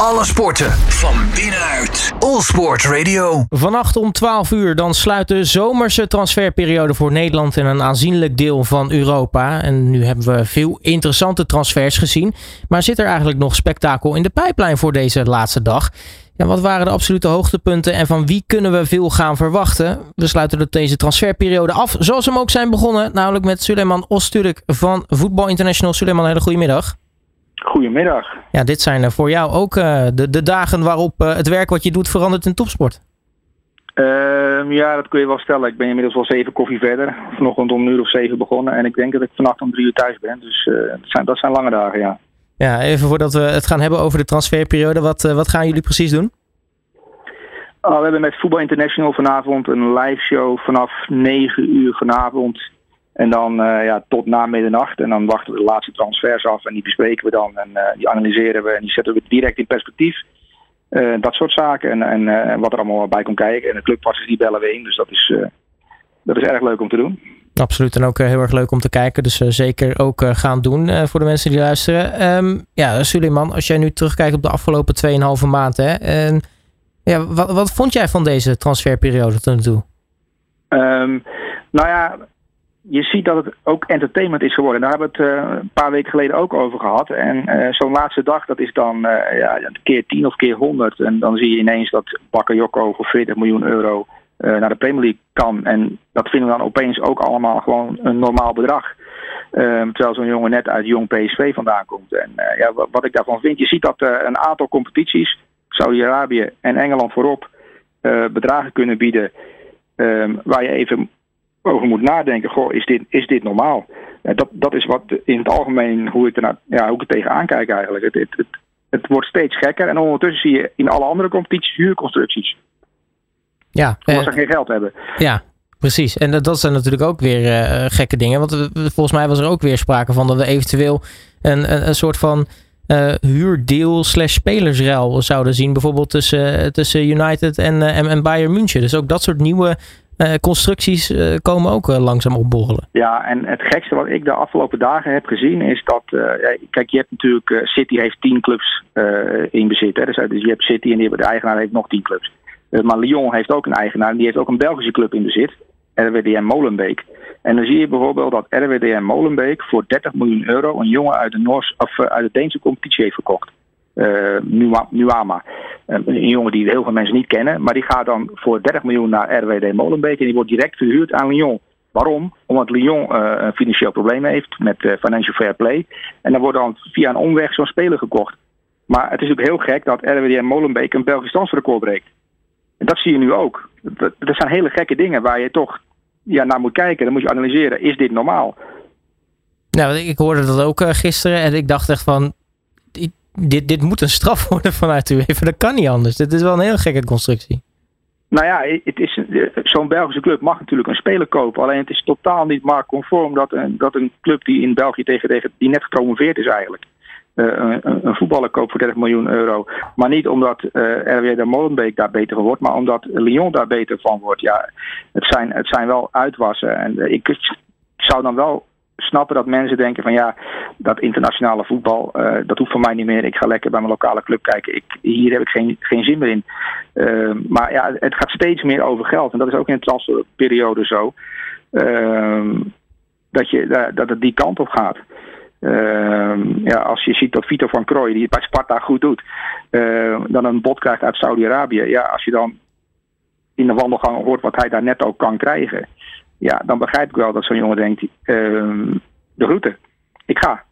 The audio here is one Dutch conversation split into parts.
Alle sporten van binnenuit. All Sport Radio. Vannacht om 12 uur dan sluit de zomerse transferperiode voor Nederland en een aanzienlijk deel van Europa. En nu hebben we veel interessante transfers gezien. Maar zit er eigenlijk nog spektakel in de pijplijn voor deze laatste dag? Ja, wat waren de absolute hoogtepunten en van wie kunnen we veel gaan verwachten? We sluiten de deze transferperiode af zoals we hem ook zijn begonnen. Namelijk met Suleiman Osturk van Voetbal International. Suleiman, hele goede middag. Goedemiddag. Ja, dit zijn eh, voor jou ook uh, de, de dagen waarop uh, het werk wat je doet verandert in topsport. Uh, ja, dat kun je wel stellen. Ik ben inmiddels wel zeven koffie verder. Vanochtend om een uur of zeven begonnen. En ik denk dat ik vannacht om drie uur thuis ben. Dus dat, zijn, dat zijn lange dagen, ja. Ja, even voordat we het gaan hebben over de transferperiode. Wat, wat gaan jullie precies doen? Oh, we hebben met Voetbal International vanavond een live show vanaf 9 uur vanavond. En dan uh, ja, tot na middernacht. En dan wachten we de laatste transfers af. En die bespreken we dan. En uh, die analyseren we. En die zetten we direct in perspectief. Uh, dat soort zaken. En, en wat er allemaal bij komt kijken. En de clubpassers die bellen we in. Dus dat is, dat is erg leuk om te doen. Absoluut. En ook heel erg leuk om te kijken. Dus zeker ook gaan doen voor de mensen die luisteren. Um, ja, Suleiman, als jij nu terugkijkt op de afgelopen 2,5 maand. Hè, en, ja, wat, wat vond jij van deze transferperiode tot nu toe? Um, nou ja, je ziet dat het ook entertainment is geworden. Daar hebben we het uh, een paar weken geleden ook over gehad. En uh, zo'n laatste dag, dat is dan uh, ja, keer 10 of keer 100. En dan zie je ineens dat Bakayoko voor 40 miljoen euro naar de Premier League kan. En dat vinden we dan opeens ook allemaal gewoon een normaal bedrag. Ehm, terwijl zo'n jongen net uit jong PSV vandaan komt. En ja, wat ik daarvan vind, je ziet dat een aantal competities, Saudi-Arabië en Engeland voorop, bedragen kunnen bieden. Um, waar je even over moet nadenken. Goh, is dit, is dit normaal? Dat, dat is wat in het algemeen hoe ik, ernaar, ja, hoe ik er tegenaan kijk eigenlijk. Het, het, het, het wordt steeds gekker en ondertussen zie je in alle andere competities huurconstructies. Ja, omdat ze geen geld hebben. Ja, precies. En dat zijn natuurlijk ook weer uh, gekke dingen. Want volgens mij was er ook weer sprake van dat we eventueel een, een, een soort van uh, huurdeel slash spelersruil zouden zien. Bijvoorbeeld tussen, tussen United en, en, en Bayern München. Dus ook dat soort nieuwe constructies uh, komen ook uh, langzaam opborrelen. Ja, en het gekste wat ik de afgelopen dagen heb gezien is dat. kijk, je hebt natuurlijk. City heeft tien clubs in bezit. Hè, dus, dus, je hebt City en de eigenaar heeft nog tien clubs. maar Lyon heeft ook een eigenaar en die heeft ook een Belgische club in bezit. RWDM Molenbeek. En dan zie je bijvoorbeeld dat RWDM Molenbeek voor 30 miljoen euro een jongen uit de, Noors, of, uit de Deense competitie heeft verkocht. Uh, Nuama. Een jongen die heel veel mensen niet kennen. Maar die gaat dan voor 30 miljoen naar RWD Molenbeek. En die wordt direct verhuurd aan Lyon. Waarom? Omdat Lyon uh, financieel probleem heeft met uh, financial fair play. En dan wordt dan via een omweg zo'n speler gekocht. Maar het is natuurlijk heel gek dat RWD Molenbeek een Belgisch transferrecord breekt. En dat zie je nu ook. Dat, dat zijn hele gekke dingen waar je toch ja, naar moet kijken. Dan moet je analyseren, is dit normaal? Nou, ik hoorde dat ook gisteren en ik dacht echt van dit, dit moet een straf worden vanuit u even. Dat kan niet anders. Dit is wel een heel gekke constructie. Nou ja, het is, zo'n Belgische club mag natuurlijk een speler kopen. Alleen het is totaal niet marktconform dat een, dat een club die in België tegen, tegen die net gepromoveerd is eigenlijk. Uh, een, voetballer koopt voor 30 miljoen euro. Maar niet omdat uh, RW de Molenbeek daar beter van wordt, maar omdat Lyon daar beter van wordt. Ja, het zijn, het zijn wel uitwassen. En ik zou dan wel snappen dat mensen denken van ja, dat internationale voetbal, uh, dat hoeft voor mij niet meer. Ik ga lekker bij mijn lokale club kijken. Ik, hier heb ik geen, geen zin meer in. Uh, maar ja, het gaat steeds meer over geld. En dat is ook in de transferperiode zo. Uh, dat, je, dat het die kant op gaat. ja, als je ziet dat Vito van Krooi, die het bij Sparta goed doet, dan een bod krijgt uit Saudi-Arabië. Ja, als je dan in de wandelgang hoort wat hij daar net ook kan krijgen ja, dan begrijp ik wel dat zo'n jongen denkt, uh, de route, ik ga.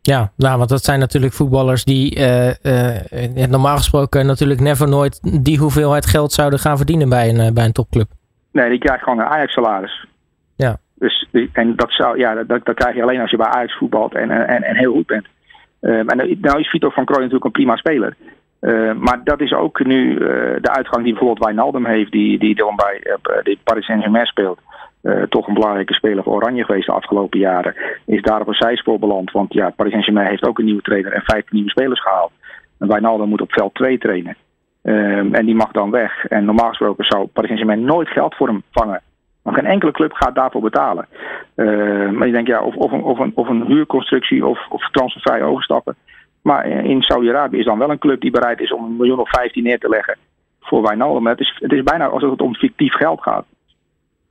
Ja, nou, want dat zijn natuurlijk voetballers die uh, uh, normaal gesproken natuurlijk never nooit die hoeveelheid geld zouden gaan verdienen bij een, bij een topclub. Nee, die krijgt gewoon een Ajax-salaris. Ja. Dus, en dat, zou, ja, dat, dat krijg je alleen als je bij Ajax voetbalt en, en, en heel goed bent. Uh, en nou is Vito van Krooi natuurlijk een prima speler. Uh, maar dat is ook nu de uitgang die bijvoorbeeld Wijnaldum heeft, die, die dan bij uh, Paris Saint-Germain speelt uh, toch een belangrijke speler voor Oranje geweest de afgelopen jaren. Is daar op een zijspoor beland. Want ja, Paris Saint-Germain heeft ook een nieuwe trainer en 15 nieuwe spelers gehaald. En Wijnaldum moet op veld 2 trainen. Um, en die mag dan weg. En normaal gesproken zou Paris Saint-Germain nooit geld voor hem vangen. Maar geen enkele club gaat daarvoor betalen. Uh, maar je denkt, ja, of, of, een, of, een, of huurconstructie of, of overstappen. Maar in Saudi-Arabië is dan wel een club die bereid is om een miljoen of 15 neer te leggen voor Wijnaldum. Het is, het is bijna alsof het om fictief geld gaat.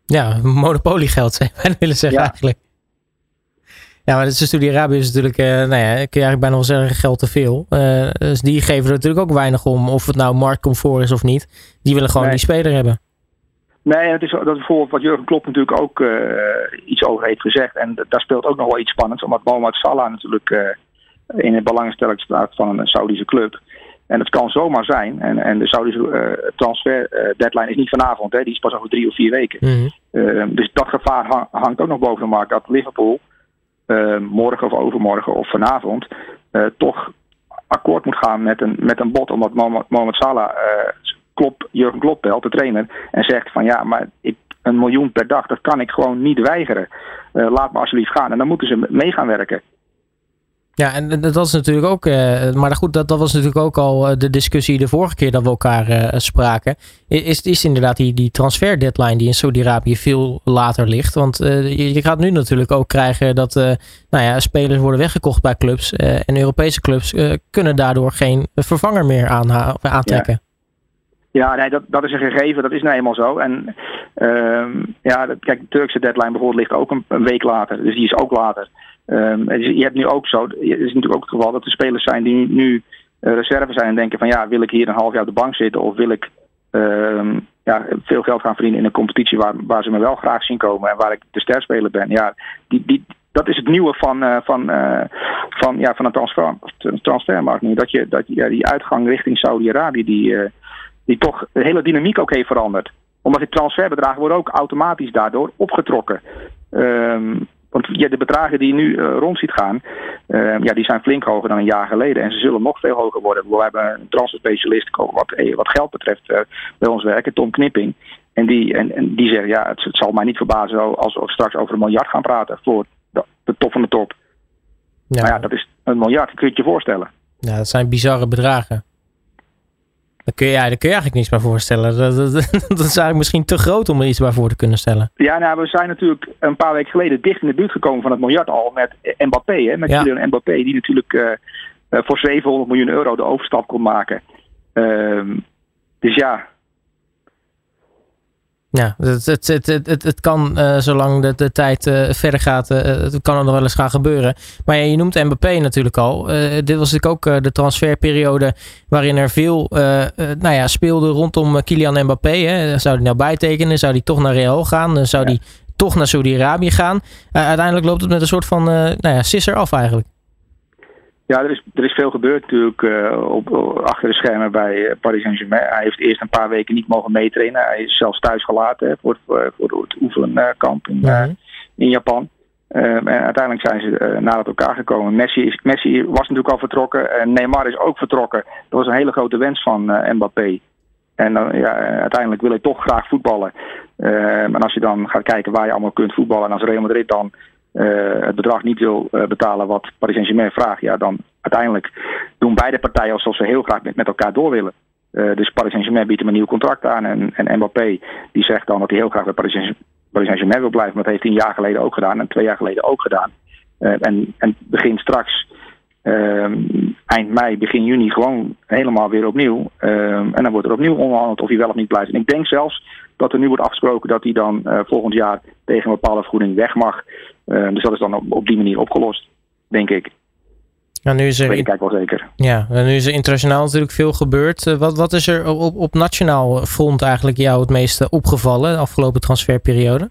Ja, monopoliegeld zou je willen zeggen Ja. eigenlijk. Ja, maar Saudi-Arabië is natuurlijk, eh, nou ja, kun je eigenlijk bijna wel zeggen, geld te veel. Eh, dus die geven er natuurlijk ook weinig om, of het nou marktcomfort is of niet. Die willen gewoon Nee. die speler hebben. Nee, het is, dat is bijvoorbeeld wat Jurgen Klopp natuurlijk ook eh, iets over heeft gezegd. En daar speelt ook nog wel iets spannends. Omdat Mohamed Salah natuurlijk in het belangstelling staat van een Saudische club. En het kan zomaar zijn. En, en de Saudische eh, transfer eh, deadline is niet vanavond. Hè, die is pas over drie of vier weken. Mhm. Eh, dus dat gevaar hang- hangt ook nog boven de markt. Dat Liverpool morgen of overmorgen of vanavond toch akkoord moet gaan met een, met een bod. Omdat Mohamed, Salah Klopp, Jurgen Klopp belt, de trainer. En zegt van ja, maar ik, een miljoen per dag, dat kan ik gewoon niet weigeren. Laat me alsjeblieft gaan. En dan moeten ze mee gaan werken. Ja, en dat was natuurlijk ook, eh, maar goed, dat, dat was natuurlijk ook al eh, de discussie de vorige keer dat we elkaar eh, spraken. Is, is inderdaad die, die transfer deadline die in Saudi-Arabië veel later ligt. Want je, gaat nu natuurlijk ook krijgen dat nou ja, spelers worden weggekocht bij clubs. en Europese clubs kunnen daardoor geen vervanger meer of aantrekken. Ja, nee, dat, dat is een gegeven, dat is nou eenmaal zo. En ehm, ja, kijk, de Turkse deadline bijvoorbeeld ligt ook een week later. Dus die is ook later. Ehm, je hebt nu ook zo, het is natuurlijk ook het geval dat er spelers zijn die nu, eh, reserve zijn en denken van ja, wil ik hier een half jaar op de bank zitten of wil ik ehm, ja, veel geld gaan verdienen in een competitie waar, waar ze me wel graag zien komen en waar ik de sterspeler ben. Ja, die, die, dat is het nieuwe van, eh, van, eh, van, ja, van een transfer, transfermarkt nu. Dat, je, dat ja, die uitgang richting Saudi-Arabië, die, die toch de hele dynamiek ook heeft veranderd. Omdat die transferbedragen worden ook automatisch daardoor opgetrokken. Ehm, want ja, de bedragen die je nu eh, rond ziet gaan, ehm, ja, die zijn flink hoger dan een jaar geleden. En ze zullen nog veel hoger worden. We hebben een transferspecialist wat, eh, wat geld betreft eh, bij ons werken, Tom Knipping. En die, en, en die zegt, ja, het, het zal mij niet verbazen als we straks over een miljard gaan praten voor de, de top van de top. Ja, Maar ja, dat is een miljard, kun je het je voorstellen. ja, dat zijn bizarre bedragen. Daar kun je, ja, daar kun je eigenlijk niets bij voorstellen. Dat, dat, dat is eigenlijk misschien te groot om er iets bij voor te kunnen stellen. Ja, nou, we zijn natuurlijk een paar weken geleden dicht in de buurt gekomen van het miljard al met Mbappé. Hè, met Ja. Kylian Mbappé, die natuurlijk eh, eh, voor 700 miljoen euro de overstap kon maken. Ehm, dus ja, Ja, het, het, het, het, kan, eh, zolang de, de tijd eh, verder gaat, eh, het kan er nog wel eens gaan gebeuren. Maar ja, je noemt Mbappé natuurlijk al. Dit was natuurlijk ook de transferperiode waarin er veel nou ja, speelde rondom Kylian Mbappé. Hè. Zou hij nou bijtekenen? Zou hij toch naar Real gaan? Zou Ja. hij toch naar Saudi-Arabië gaan? Uiteindelijk loopt het met een soort van nou ja, sisser af eigenlijk. Ja er, is, er is veel gebeurd natuurlijk eh, op, achter de schermen bij eh, Paris Saint-Germain. Hij heeft eerst een paar weken niet mogen meetrainen. Hij is zelfs thuis gelaten hè, voor, voor, voor het oefenkamp in, eh, Mhm. in Japan. Ehm, en uiteindelijk zijn ze uh, nadat elkaar gekomen. Messi, is, Messi was natuurlijk al vertrokken. En Neymar is ook vertrokken. Dat was een hele grote wens van uh, Mbappé. En uh, ja, uiteindelijk wil hij toch graag voetballen. Ehm, en als je dan gaat kijken waar je allemaal kunt voetballen. En als Real Madrid dan uh, het bedrag niet wil uh, betalen wat Paris Saint-Germain vraagt. Ja, dan uiteindelijk doen beide partijen alsof ze heel graag met, met elkaar door willen. Uh, dus Paris Saint-Germain biedt hem een nieuw contract aan. En, en Mbappé die zegt dan dat hij heel graag bij Paris Saint-Germain wil blijven. Maar dat heeft hij een jaar geleden ook gedaan en twee jaar geleden ook gedaan. En, en begint straks uh, eind mei, begin juni gewoon helemaal weer opnieuw. Uh, en dan wordt er opnieuw onderhandeld of hij wel of niet blijft. En ik denk zelfs dat er nu wordt afgesproken dat hij dan volgend jaar tegen een bepaalde vergoeding weg mag. Uh, dus dat is dan op, op die manier opgelost, denk ik. Ja, nu is er, ik wel zeker. Ja, nu is er internationaal natuurlijk veel gebeurd. Uh, wat, wat is er op, op nationaal front eigenlijk jou het meeste opgevallen de afgelopen transferperiode?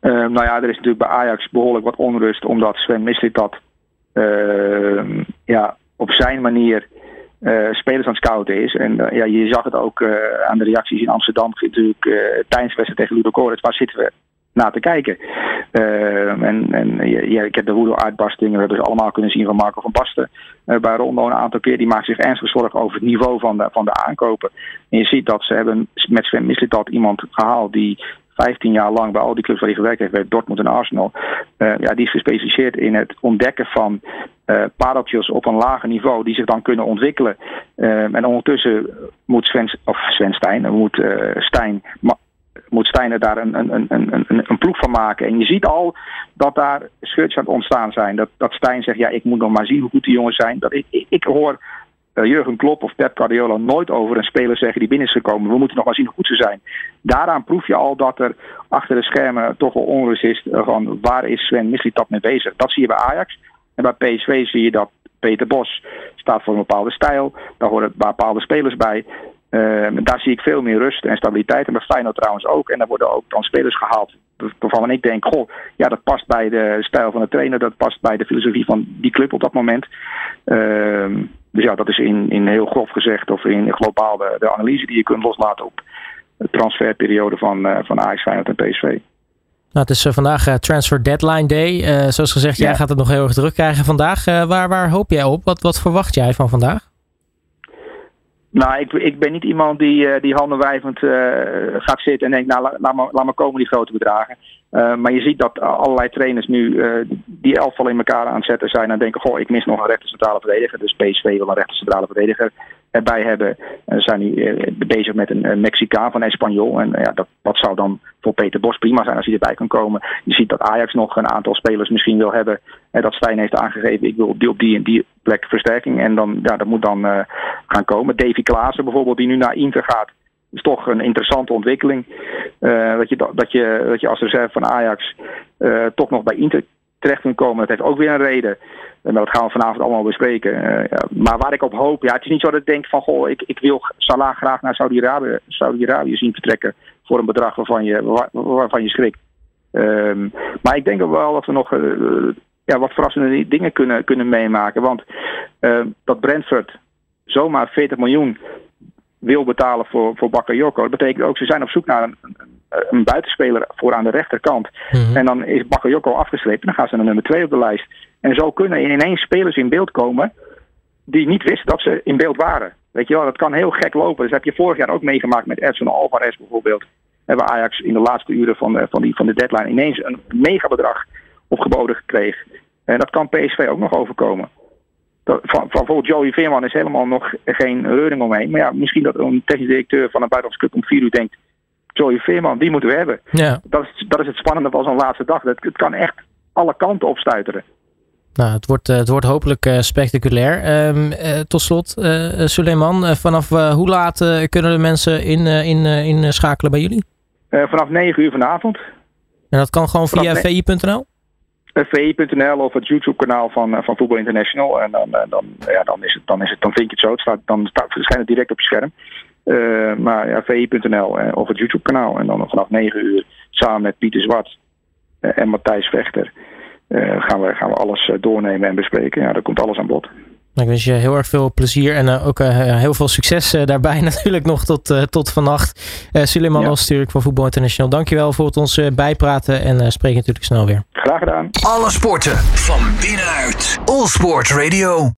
Uh, nou ja, er is natuurlijk bij Ajax behoorlijk wat onrust, omdat Sven Mislintat uh, ja, op zijn manier uh, spelers aan het scouten is. En ja, je zag het ook aan de reacties in Amsterdam natuurlijk tijdens de wedstrijd tegen Ludo. Waar zitten we naar te kijken? Uh, en en ja, ik heb de woede-uitbarstingen, we hebben ze allemaal kunnen zien van Marco van Basten uh, bij Rondo een aantal keer. Die maakt zich ernstig zorgen over het niveau van de, van de aankopen. En je ziet dat ze hebben met Sven Mislintat iemand gehaald die 15 jaar lang bij al die clubs waar hij gewerkt heeft, bij Dortmund en Arsenal. Uh, ja, die is gespecialiseerd in het ontdekken van uh, pareltjes op een lager niveau die zich dan kunnen ontwikkelen. Uh, en ondertussen moet Sven, of Sven Stijn, moet Stijn moet Stijn daar een, een, een, een, een ploeg van maken. En je ziet al dat daar scheurtjes aan het ontstaan zijn. Dat, dat Stijn zegt, ja, ik moet nog maar zien hoe goed die jongens zijn. Dat ik, ik, hoor uh, Jurgen Klopp of Pep Guardiola nooit over een speler zeggen die binnen is gekomen. We moeten nog maar zien hoe goed ze zijn. Daaraan proef je al dat er achter de schermen toch wel onrust is van waar is Sven Mislitat mee bezig. Dat zie je bij Ajax. En bij PSV zie je dat Peter Bos staat voor een bepaalde stijl. Daar horen bepaalde spelers bij. Uh, daar zie ik veel meer rust en stabiliteit. En bij Feyenoord trouwens ook. En daar worden ook dan spelers gehaald waarvan ik denk, goh, ja, dat past bij de stijl van de trainer. Dat past bij de filosofie van die club op dat moment. Uh, dus ja, dat is in, in heel grof gezegd of in globaal de, de analyse die je kunt loslaten op de transferperiode van, uh, van Ajax, Feyenoord en PSV. Nou, het is uh, vandaag Transfer Deadline Day. zoals gezegd, ja. jij gaat het nog heel erg druk krijgen vandaag. waar, waar hoop jij op? Wat, wat verwacht jij van vandaag? Nou, ik, ik ben niet iemand die, die handen wijvend gaat zitten en denkt, nou, laat, maar, laat maar komen die grote bedragen. Uh, maar je ziet dat allerlei trainers nu uh, die elftal in elkaar aan het zetten zijn en denken: Goh, ik mis nog een rechter centrale verdediger. Dus PSV wil een rechter centrale verdediger erbij hebben. En zijn nu uh, bezig met een, Mexicaan van Espanyol. En ja, dat, dat zou dan voor Peter Bos prima zijn als hij erbij kan komen. Je ziet dat Ajax nog een aantal spelers misschien wil hebben. En dat Stijn heeft aangegeven: ik wil op die, op die en die plek versterking. En dan, ja, dat moet dan gaan komen. Davy Klaassen bijvoorbeeld, die nu naar Inter gaat is toch een interessante ontwikkeling. Uh, dat, je, dat, je, dat je als reserve van Ajax uh, toch nog bij Inter terecht kunt komen. Dat heeft ook weer een reden. En dat gaan we vanavond allemaal bespreken. Uh, ja, maar waar ik op hoop, ja, het is niet zo dat ik denk van goh, ik, ik wil Salah graag naar Saudi-Arabië Saudi zien vertrekken voor een bedrag waarvan je, waar, waarvan je schrikt. Um, maar ik denk wel dat we nog ja, wat verrassende dingen kunnen, kunnen meemaken. Want dat Brentford zomaar 40 miljoen wil betalen voor, voor Bakayoko. Dat betekent ook, ze zijn op zoek naar een, een, buitenspeler voor aan de rechterkant. Mhm. En dan is Bakayoko afgestreept en dan gaan ze naar nummer 2 op de lijst. En zo kunnen ineens spelers in beeld komen die niet wisten dat ze in beeld waren. Weet je wel, dat kan heel gek lopen. Dus heb je vorig jaar ook meegemaakt met Edson Alvarez bijvoorbeeld. Hebben Ajax in de laatste uren van de, van die, van de deadline ineens een megabedrag opgeboden gekregen. En dat kan PSV ook nog overkomen van, van bijvoorbeeld Joey Veerman is helemaal nog geen reuring omheen. Maar ja, misschien dat een technisch directeur van een buitenlandse club om vier uur denkt... Joey Veerman, die moeten we hebben. Ja. Dat, is, dat is het spannende van zo'n laatste dag. Dat, het kan echt alle kanten opstuiteren. Nou, het wordt, het wordt hopelijk uh, spectaculair. Um, uh, tot slot, uh, Suleiman, vanaf hoe laat kunnen de mensen in, in, in schakelen bij jullie? vanaf 9 uur vanavond. En dat kan gewoon via vi.nl? vi.nl of het YouTube-kanaal van, eh, van Voetbal International. En dan, eh, dan, ja, dan, is het, dan, is het, dan vind je het zo. Het staat, dan staat, verschijnt het direct op je scherm. Uh, maar ja, vi.nl of het YouTube-kanaal. En dan vanaf 9 uur samen met Pieter Zwart en Matthijs Vechter gaan, we, gaan we alles doornemen en bespreken. Ja, daar komt alles aan bod. Ik wens je heel erg veel plezier en uh, ook uh, heel veel succes uh, daarbij natuurlijk nog tot, tot vannacht. Suleiman ja. Van Voetbal International, dankjewel voor het ons bijpraten en spreek natuurlijk snel weer. Graag gedaan. Alle sporten van binnenuit. All Sport Radio.